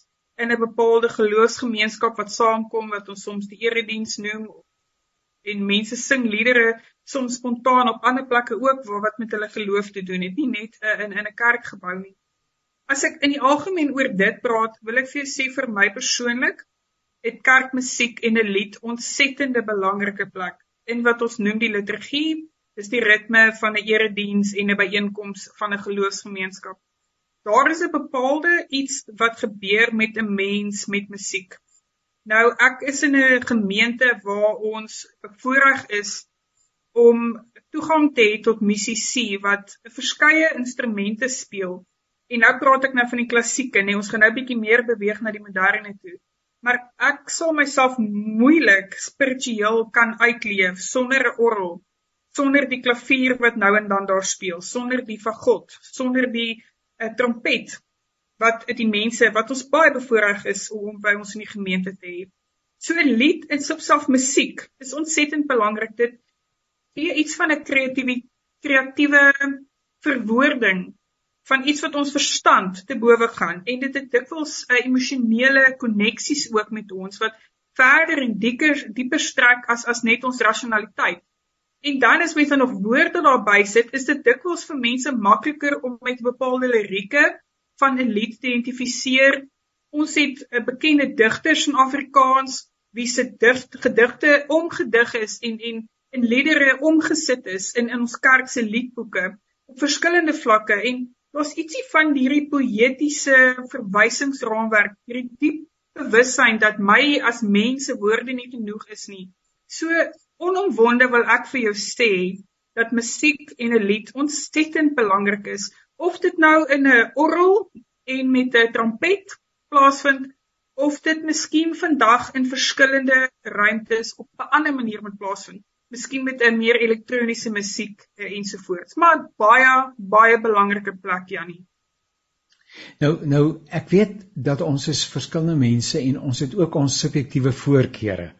in 'n bepaalde geloofsgemeenskap wat saamkom wat ons soms die erediens noem en mense sing liedere soms spontaan op ander plekke ook waar wat met hulle geloof te doen het nie net uh, in in 'n kerkgebou nie. As ek in die algemeen oor dit praat, wil ek vir jou sê vir my persoonlik het kerkmusiek en 'n lied ontsettende belangrike plek in wat ons noem die liturgie Dis die ritme van 'n erediens en 'n byeenkoms van 'n geloofsgemeenskap. Daar is 'n bepaalde iets wat gebeur met 'n mens met musiek. Nou ek is in 'n gemeente waar ons bevoorreg is om toegang te hê tot musisië wat verskeie instrumente speel. En nou praat ek nou van die klassieke, nee, ons gaan nou bietjie meer beweeg na die moderne toe. Maar ek sal myself moeilik spiritueel kan uitleef sonder 'n orgel sonder die klavier wat nou en dan daar speel, sonder die fagot, sonder die uh, trompet wat die mense wat ons baie bevoorreg is om by ons in die gemeente te hê. So 'n lied en subself musiek is ontsettend belangrik. Dit gee iets van 'n kreatiewe kreatiewe verwoording van iets wat ons verstand te bowe gaan en dit het dikwels 'n uh, emosionele koneksies ook met ons wat verder en dieper dieper strek as as net ons rasionaliteit. En dan as mens dan nog woorde daarby sit, is dit dikwels vir mense makliker om met bepaalde lirieke van 'n lied te identifiseer. Ons het 'n bekende digters in Afrikaans wie se gedigte omgedig is en en in liedere omgesit is in in ons kerk se liedboeke op verskillende vlakke en daar's ietsie van hierdie poëtiese verwysingsraamwerk, hierdie diep bewussyn dat my as mens se woorde nie genoeg is nie. So Onomwonde wil ek vir jou sê dat musiek en 'n lied ontsettend belangrik is, of dit nou in 'n orgel en met 'n trompet plaasvind of dit miskien vandag in verskillende ruimtes op 'n ander manier moet plaasvind. Miskien met 'n meer elektroniese musiek eh, ensovoorts, maar baie baie belangrike plek Jannie. Nou nou ek weet dat ons is verskillende mense en ons het ook ons subjektiewe voorkeure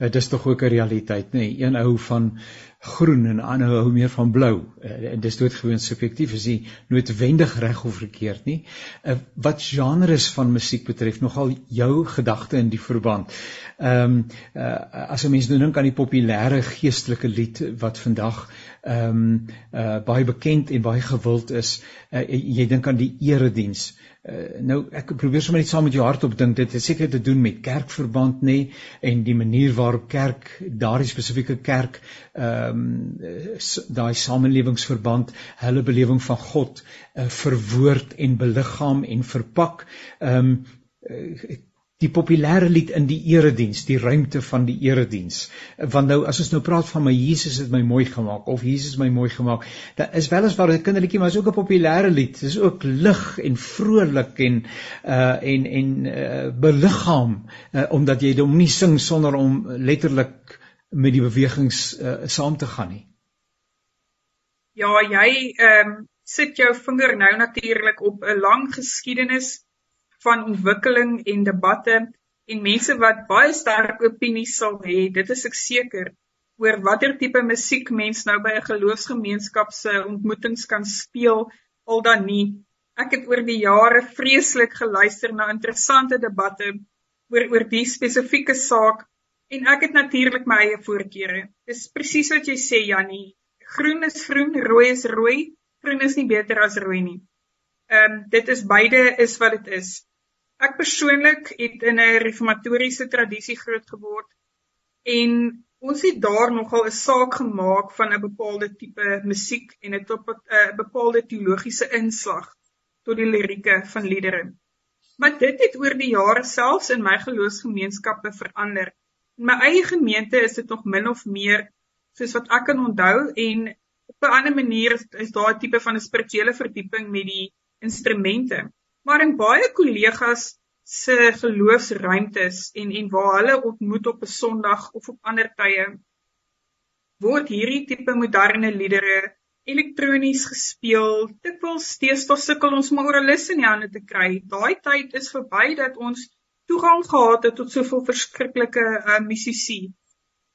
dit is tog ook 'n realiteit nê nee. een hou van groen en ander hou meer van blou. Uh, dis doodgewoon subjektief. Is nie noodwendig reg of verkeerd nie. Uh, wat genres van musiek betref nogal jou gedagte in die verband. Ehm um, uh, as 'n mens nou dink aan die populêre geestelike lied wat vandag ehm um, uh, baie bekend en baie gewild is uh, jy dink aan die erediens. Uh, nou ek probeer sommer net saam met jou hardop dink. Dit het seker te doen met kerkverband nê en die manier waarop kerk daardie spesifieke kerk ehm um, daai samelewingsverband hulle belewing van God uh, verwoord en beliggaam en verpak ehm um, die populêre lied in die erediens, die ruimte van die erediens. Want nou as ons nou praat van my Jesus het my mooi gemaak of Jesus my mooi gemaak, dan is weliswaar 'n kinderliedjie, maar is ook 'n populêre lied. Dit is ook lig en vrolik en uh en en uh beliggaam uh, omdat jy hom nie sing sonder om letterlik met die bewegings uh, saam te gaan nie. Ja, jy ehm um, sit jou vinger nou natuurlik op 'n lang geskiedenis van ontwikkeling en debatte en mense wat baie sterk opinies sal hê, dit is ek seker oor watter tipe musiek mens nou by 'n geloofsgemeenskap se ontmoetings kan speel al dan nie. Ek het oor die jare vreeslik geluister na interessante debatte oor oor die spesifieke saak en ek het natuurlik my eie voorkeure. Dis presies wat jy sê Jannie. Groen is groen, rooi is rooi. Groen is nie beter as rooi nie. Ehm um, dit is beide is wat dit is. Ek persoonlik het in 'n reformatoriese tradisie groot geword en ons het daar nogal 'n saak gemaak van 'n bepaalde tipe musiek en 'n tot 'n bepaalde teologiese inslag tot die lirieke van liedere. Maar dit het oor die jare selfs in my geloofsgemeenskappe verander. In my eie gemeente is dit nog min of meer soos wat ek kan onthou en op 'n ander manier is, is daar 'n tipe van 'n spirituele verdieping met die instrumente. Maar in baie kollegas se geloofsruimtes en en waar hulle ontmoet op 'n Sondag of op ander tye word hierdie tipe moderne liedere elektronies gespeel. Dikwels steeds tot sukkel ons maar lus in die hande te kry. Daai tyd is verby dat ons toegang gehad het tot soveel verskriklike uh, musisi.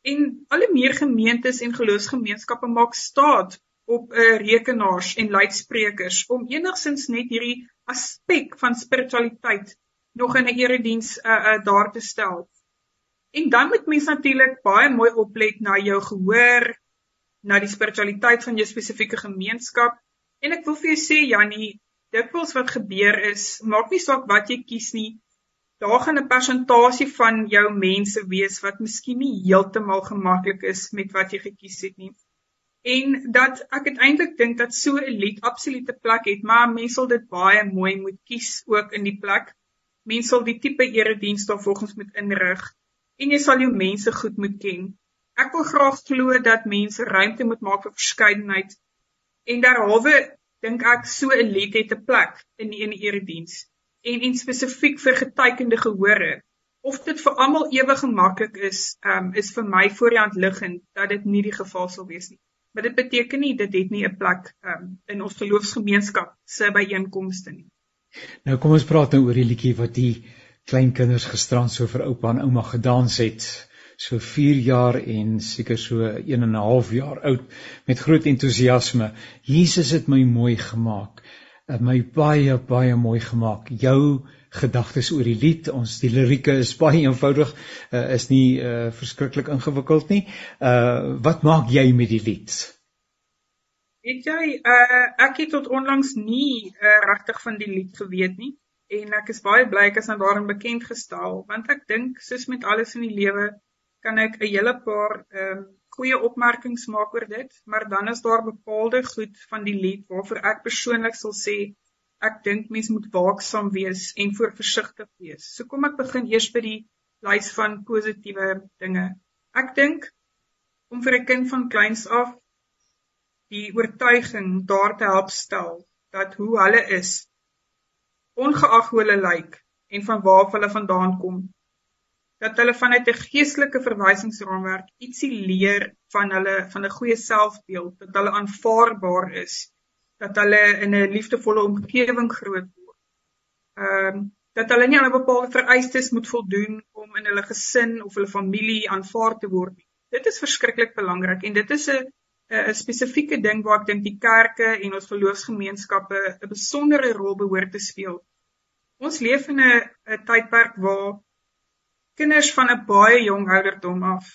En al meer gemeentes en geloofsgemeenskappe maak staat op 'n uh, rekenaars en luidsprekers om enigsins net hierdie aspek van spiritualiteit nog in 'n erediens uh, uh, daar te stel. En dan moet mens natuurlik baie mooi oplet na jou gehoor, na die spiritualiteit van jou spesifieke gemeenskap. En ek wil vir jou sê Jannie, dikwels wat gebeur is, maak nie saak wat jy kies nie. Daar gaan 'n persentasie van jou mense wees wat miskien nie heeltemal gemaklik is met wat jy gekies het nie. En dat ek uiteindelik dink dat so 'n lied absolute plek het, maar mense sal dit baie mooi moet kies ook in die plek. Mense sal die tipe erediens daar volgens moet inrig en jy sal jou mense goed moet ken. Ek wil graag glo dat mense ruimte moet maak vir verskeidenheid en derhalwe dink ek so 'n lied het 'n plek in die die erediens en en spesifiek vir getekende gehore of dit vir almal ewig gemaklik is um, is vir my voor die hand liggend dat dit nie die geval sal wees nie maar dit beteken nie dit het nie 'n plek um, in ons geloofsgemeenskap se byeenkomste nie nou kom ons praat nou oor die liedjie wat die kleinkinders gisterand so vir oupa en ouma gedans het so 4 jaar en seker so 1 en 'n half jaar oud met groot entoesiasme. Jesus het my mooi gemaak. My baie baie mooi gemaak. Jou gedagtes oor die lied, ons die lirieke is baie eenvoudig, uh, is nie uh, verskriklik ingewikkeld nie. Uh wat maak jy met die lied? Weet jy, uh ek het tot onlangs nie uh, regtig van die lied geweet nie en ek is baie bly ek is nou daarin bekend gestel want ek dink soos met alles in die lewe kan ek 'n hele paar ehm um, goeie opmerkings maak oor dit, maar dan is daar bepaalde goed van die lied waarvoor ek persoonlik sal sê ek dink mens moet waaksaam wees en voor versigtig wees. So kom ek begin eers by die lys van positiewe dinge. Ek dink om vir 'n kind van kleins af die oortuiging daar te help stel dat hoe hulle is ongeag hoe hulle lyk en van waar hulle vandaan kom dat hulle vanuit 'n geestelike verwysingsraamwerk ietsie leer van hulle van 'n goeie selfbeeld, dat hulle aanvaarbaar is, dat hulle in 'n liefdevolle omgewing groot word. Ehm um, dat hulle nie aan 'n bepaalde vereistes moet voldoen om in hulle gesin of hulle familie aanvaar te word nie. Dit is verskriklik belangrik en dit is 'n 'n spesifieke ding waar ek dink die kerke en ons geloofsgemeenskappe 'n besondere rol behoort te speel. Ons leef in 'n tydperk waar kinders van 'n baie jong ouderdom af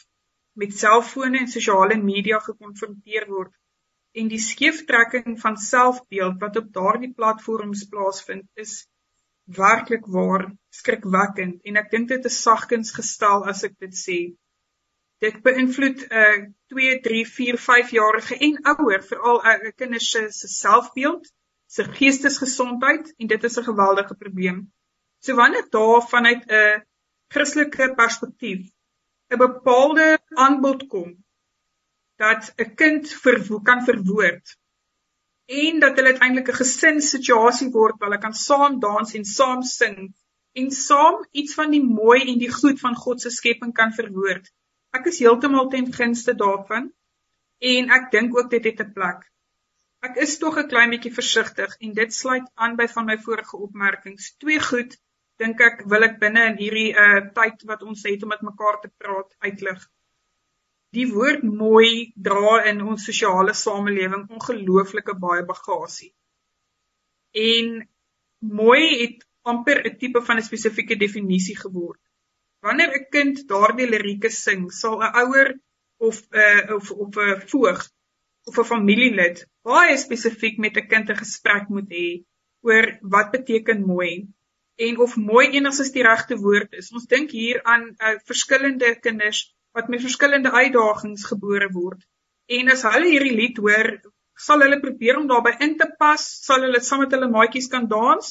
met selfone en sosiale media gekonfronteer word en die skeeftrekking van selfbeeld wat op daardie platforms plaasvind is werklik waar skrikwekkend en ek dink dit is sagkens gestel as ek dit sê. Dit beïnvloed 'n uh, 2 3 4 5 jarige en ouer veral 'n uh, kinders se selfbeeld se geestesgesondheid en dit is 'n geweldige probleem. So wanneer daar vanuit 'n uh, Christelike perspektief 'n bepaalde aanbod kom dat 'n kind verwo kan verwoord en dat hulle uiteindelik 'n gesinssituasie word waar hulle kan saam dans en saam sing en saam iets van die mooi en die goed van God se skepping kan verwoord. Ek is heeltemal ten gunste daarvan en ek dink ook dit het 'n plek. Ek is tog 'n klein bietjie versigtig en dit sluit aan by van my vorige opmerkings. Twee goed dink ek wil ek binne in hierdie uh tyd wat ons het om met mekaar te praat uitlig. Die woord mooi dra in ons sosiale samelewing ongelooflike baie bagasie. En mooi het amper 'n tipe van 'n spesifieke definisie geword. Wanneer 'n kind daardie lirieke sing, sal 'n ouer of 'n uh, of of 'n voog of 'n familielid baie spesifiek met 'n kind 'n gesprek moet hê oor wat beteken mooi en of mooi enigstens die regte woord is. Ons dink hier aan uh, verskillende kinders wat met verskillende uitdagings gebore word. En as hulle hierdie lied hoor, Sal hulle probeer om daarbey in te pas? Sal hulle saam met hulle maatjies kan dans?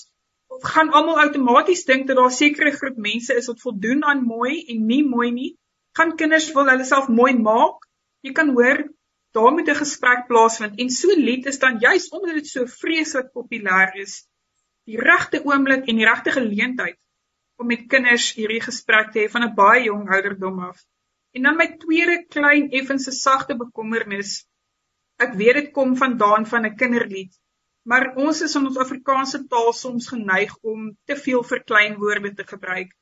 Of gaan almal outomaties dink dat daar sekere groep mense is wat voldoen aan mooi en nie mooi nie? Gaan kinders wil hulle self mooi maak? Jy kan hoor daar moet 'n gesprek plaasvind en so lied is dan juis omdat dit so vreeslik populêr is, die regte oomblik en die regte geleentheid om met kinders hierdie gesprek te hê van 'n baie jong ouderdom af. En dan my tweede klein effense sagte bekommernis. Ek weet dit kom vandaan van 'n kinderlied, maar ons is in ons Afrikaanse taal soms geneig om te veel verkleinwoorde te gebruik.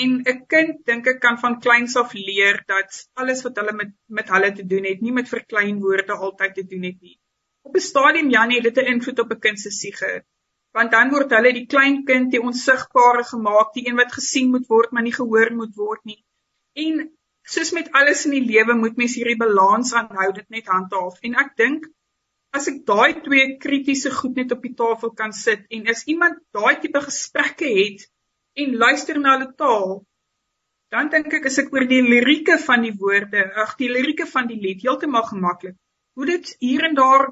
En 'n kind dink ek kan van kleins af leer dat alles wat hulle met met hulle te doen het, nie met verkleinwoorde altyd te doen het nie. Op 'n stadium Janie het dit 'n invloed op 'n kind se siege. Want dan word hulle die klein kind, die onsigbare gemaak, die een wat gesien moet word, maar nie gehoor moet word nie. En soos met alles in die lewe moet mens hierdie balans aanhou dit net handhaaf en ek dink as ek daai twee kritiese goed net op die tafel kan sit en as iemand daai tipe gesprekke het en luister na hulle taal dan dink ek as ek oor die lirieke van die woorde ag die lirieke van die lied heeltemal gemaklik hoe dit hier en daar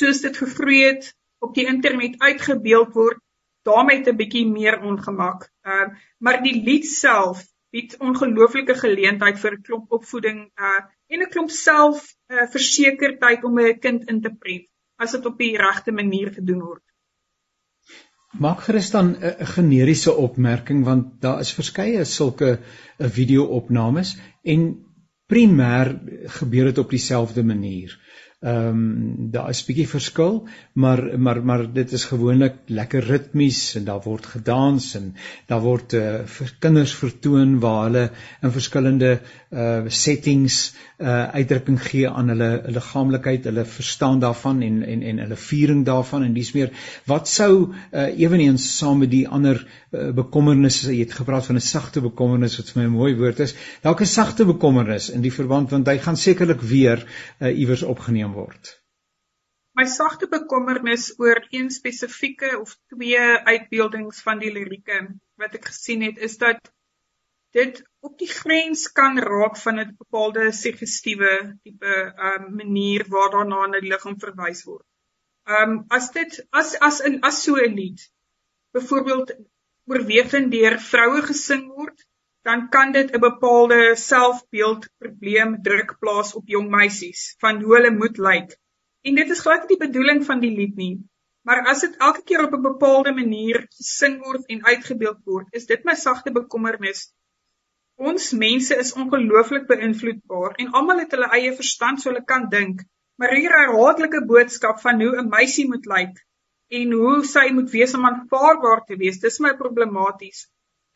soos dit gegroei het op die internet uitgebeeld word daarmee 'n bietjie meer ongemak uh, maar die lied self bied ongelooflike geleentheid vir 'n klomp opvoeding uh en 'n klomp self uh, versekerdheid om 'n kind in te prent as dit op die regte manier gedoen word. Maak gerus dan 'n generiese opmerking want daar is verskeie sulke uh, video-opnames en primêr gebeur dit op dieselfde manier. Ehm um, daar is 'n bietjie verskil, maar maar maar dit is gewoonlik lekker ritmies en daar word gedans en daar word uh, vir kinders vertoon waar hulle in verskillende uh settings uh uitdrukking gee aan hulle liggaamlikheid, hulle verstaan daarvan en en en hulle viering daarvan en dis meer wat sou uh ewenigs saam met die ander uh, bekommernisse, jy het gepraat van 'n sagte bekommernis wat vir my 'n mooi woord is. Dalk 'n sagte bekommernis in die verband want hy gaan sekerlik weer uh iewers opgeneem word. My sagte bekommernis oor een spesifieke of twee uitbeeldings van die lirieke wat ek gesien het is dat dit op die grens kan raak van 'n bepaalde suggestiewe tipe um manier waar daarna na die liggaam verwys word. Um as dit as as in as so 'n lied byvoorbeeld oorwegend deur vroue gesing word, dan kan dit 'n bepaalde selfbeeld probleem druk plaas op jong meisies van hoe hulle moet lyk. En dit is glad nie die bedoeling van die lied nie. Maar as dit elke keer op 'n bepaalde manier gesing word en uitgebeeld word, is dit my sagte bekommernis Ons mense is ongelooflik beïnvloedbaar en almal het hulle eie verstand so hulle kan dink. Maar hier 'n herhaaldelike boodskap van hoe 'n meisie moet lyk en hoe sy moet wees om aanvaarbaar te wees, dis my problematies.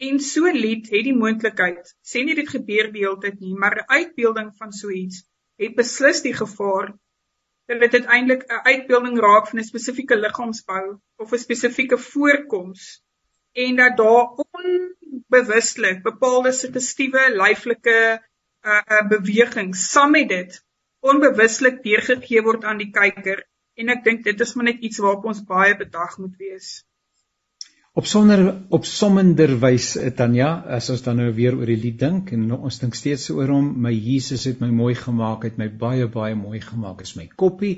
En so lied het die moontlikheid, sê nie dit gebeur die hele tyd nie, maar 'n uitbeelding van so iets het beslis die gevaar dat dit uiteindelik 'n uitbeelding raak van 'n spesifieke liggaamsbou of 'n spesifieke voorkoms en dat daar onbewuslik bepaalde suggestiewe lyflike uh, uh bewegings saam met dit onbewuslik deurgegee word aan die kyker en ek dink dit is maar net iets waarop ons baie bedag moet wees. Op sonder op sommenderwys eh, Tanya, as ons dan nou weer oor die lied dink en ons dink steeds oor hom, my Jesus het my mooi gemaak, het my baie baie mooi gemaak, is my koppie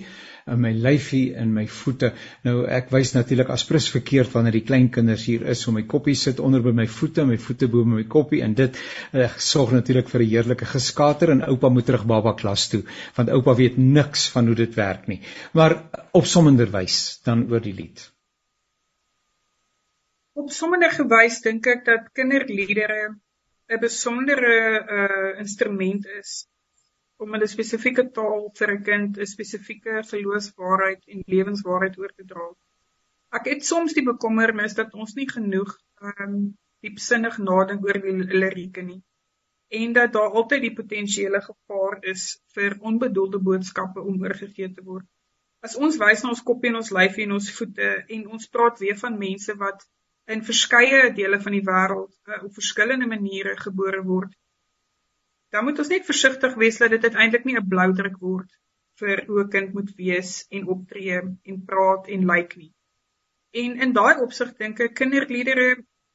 en my lyfie en my voete. Nou ek wys natuurlik aspres verkeerd wanneer die klein kinders hier is, so my koppie sit onder by my voete, my voete bo my koppie en dit uh, sorg natuurlik vir 'n heerlike geskater en oupa moet terug baba klas toe, want oupa weet niks van hoe dit werk nie. Maar op sommenderwys dan oor die lied op sommige gewys dink ek dat kinderliedere 'n besondere uh instrument is om 'n spesifieke taal vir 'n kind 'n spesifieke geloofswaarheid en lewenswaarheid oor te dra. Ek het soms die bekommernis dat ons nie genoeg um diepsinnig nadink oor die lirieke nie en dat daar altyd die potensiële gevaar is vir onbedoelde boodskappe om oorgegee te word. As ons wys na ons koppie en ons lyfie en ons voete en ons praat weer van mense wat in verskeie dele van die wêreld uh, op verskillende maniere gebore word. Dan moet ons net versigtig wees dat dit uiteindelik nie 'n blou druk word vir hoe 'n kind moet wees en optree en praat en lyk nie. En in daai opsig dink ek kinderliedere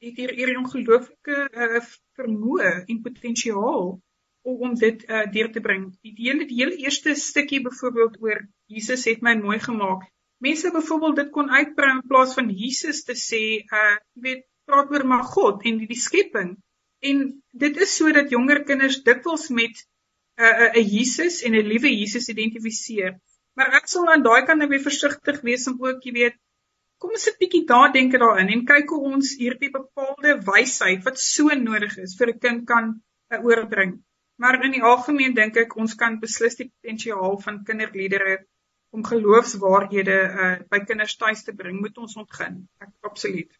het hier 'n ongelooflike uh, vermoë en potensiaal om dit uh, deur te bring. Die hele die hele eerste stukkie byvoorbeeld oor Jesus het my mooi gemaak. Mense byvoorbeeld dit kon uitbrei in plaas van Jesus te sê, uh weet praat oor maar God en die, die skepping. En dit is sodat jonger kinders dikwels met 'n uh, 'n uh, Jesus en 'n liewe Jesus identifiseer. Maar ek sal aan daai kant net weer versigtig wees om ook, jy weet, kom ons sit bietjie daar denke daarin en kyk hoe ons hierdie bepaalde wysheid wat so nodig is vir 'n kind kan uh, oorbring. Maar in die algemeen dink ek ons kan beslis die potensiaal van kinderliedere om geloofswaarhede uh, by kinders tuis te bring, moet ons ontgin. Ek absoluut.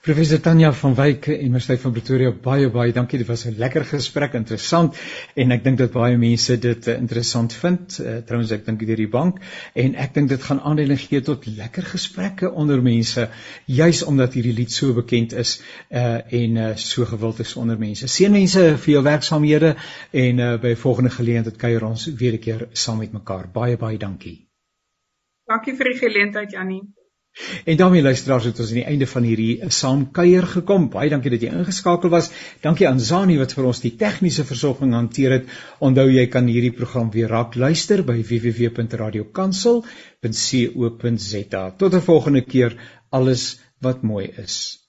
Professor Tanya van Wyk Universiteit van Pretoria baie baie dankie. Dit was 'n lekker gesprek interessant. En ek dink dat baie mense dit uh, interessant vind. Uh, trouens ek dink deur die bank. En ek dink dit gaan aanleiding gee tot lekker gesprekke onder mense juis omdat hierdie lied so bekend is uh, en uh, so gewild is onder mense. Seënwense vir jou werksaamhede en uh, by volgende geleentheid kuier ons weer 'n keer saam met mekaar. Baie baie dankie. Dankie vir die geleentheid Jannie En daarmee luisteraars het ons aan die einde van hierdie saamkuier gekom. Baie dankie dat jy ingeskakel was. Dankie aan Zani wat vir ons die tegniese versorging hanteer het. Onthou jy kan hierdie program weer raak luister by www.radiokansel.co.za. Tot 'n volgende keer. Alles wat mooi is.